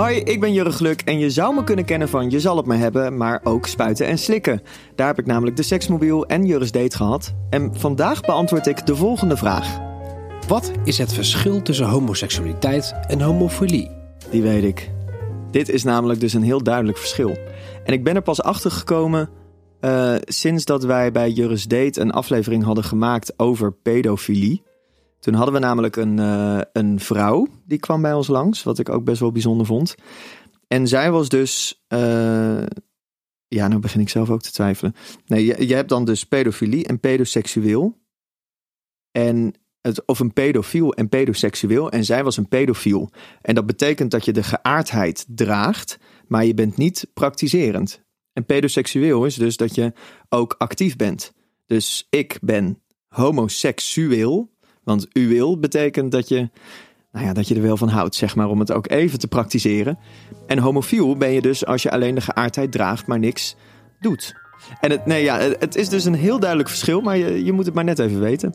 Hoi, ik ben Jurre Gluk en je zou me kunnen kennen van Je zal het me hebben, maar ook spuiten en slikken. Daar heb ik namelijk de seksmobiel en Jurre's date gehad. En vandaag beantwoord ik de volgende vraag. Wat is het verschil tussen homoseksualiteit en homofilie? Die weet ik. Dit is namelijk dus een heel duidelijk verschil. En ik ben er pas achter gekomen uh, sinds dat wij bij Jurre's Date een aflevering hadden gemaakt over pedofilie. Toen hadden we namelijk een, uh, een vrouw die kwam bij ons langs, wat ik ook best wel bijzonder vond. En zij was dus. Uh, ja, nou begin ik zelf ook te twijfelen. Nee, je, je hebt dan dus pedofilie en pedoseksueel. En het, of een pedofiel en pedoseksueel. En zij was een pedofiel. En dat betekent dat je de geaardheid draagt, maar je bent niet praktiserend. En pedoseksueel is dus dat je ook actief bent. Dus ik ben homoseksueel, want uweel betekent dat je, nou ja, dat je er wel van houdt, zeg maar, om het ook even te praktiseren. En homofiel ben je dus als je alleen de geaardheid draagt, maar niks doet. En het, nee, ja, het is dus een heel duidelijk verschil, maar je, je moet het maar net even weten.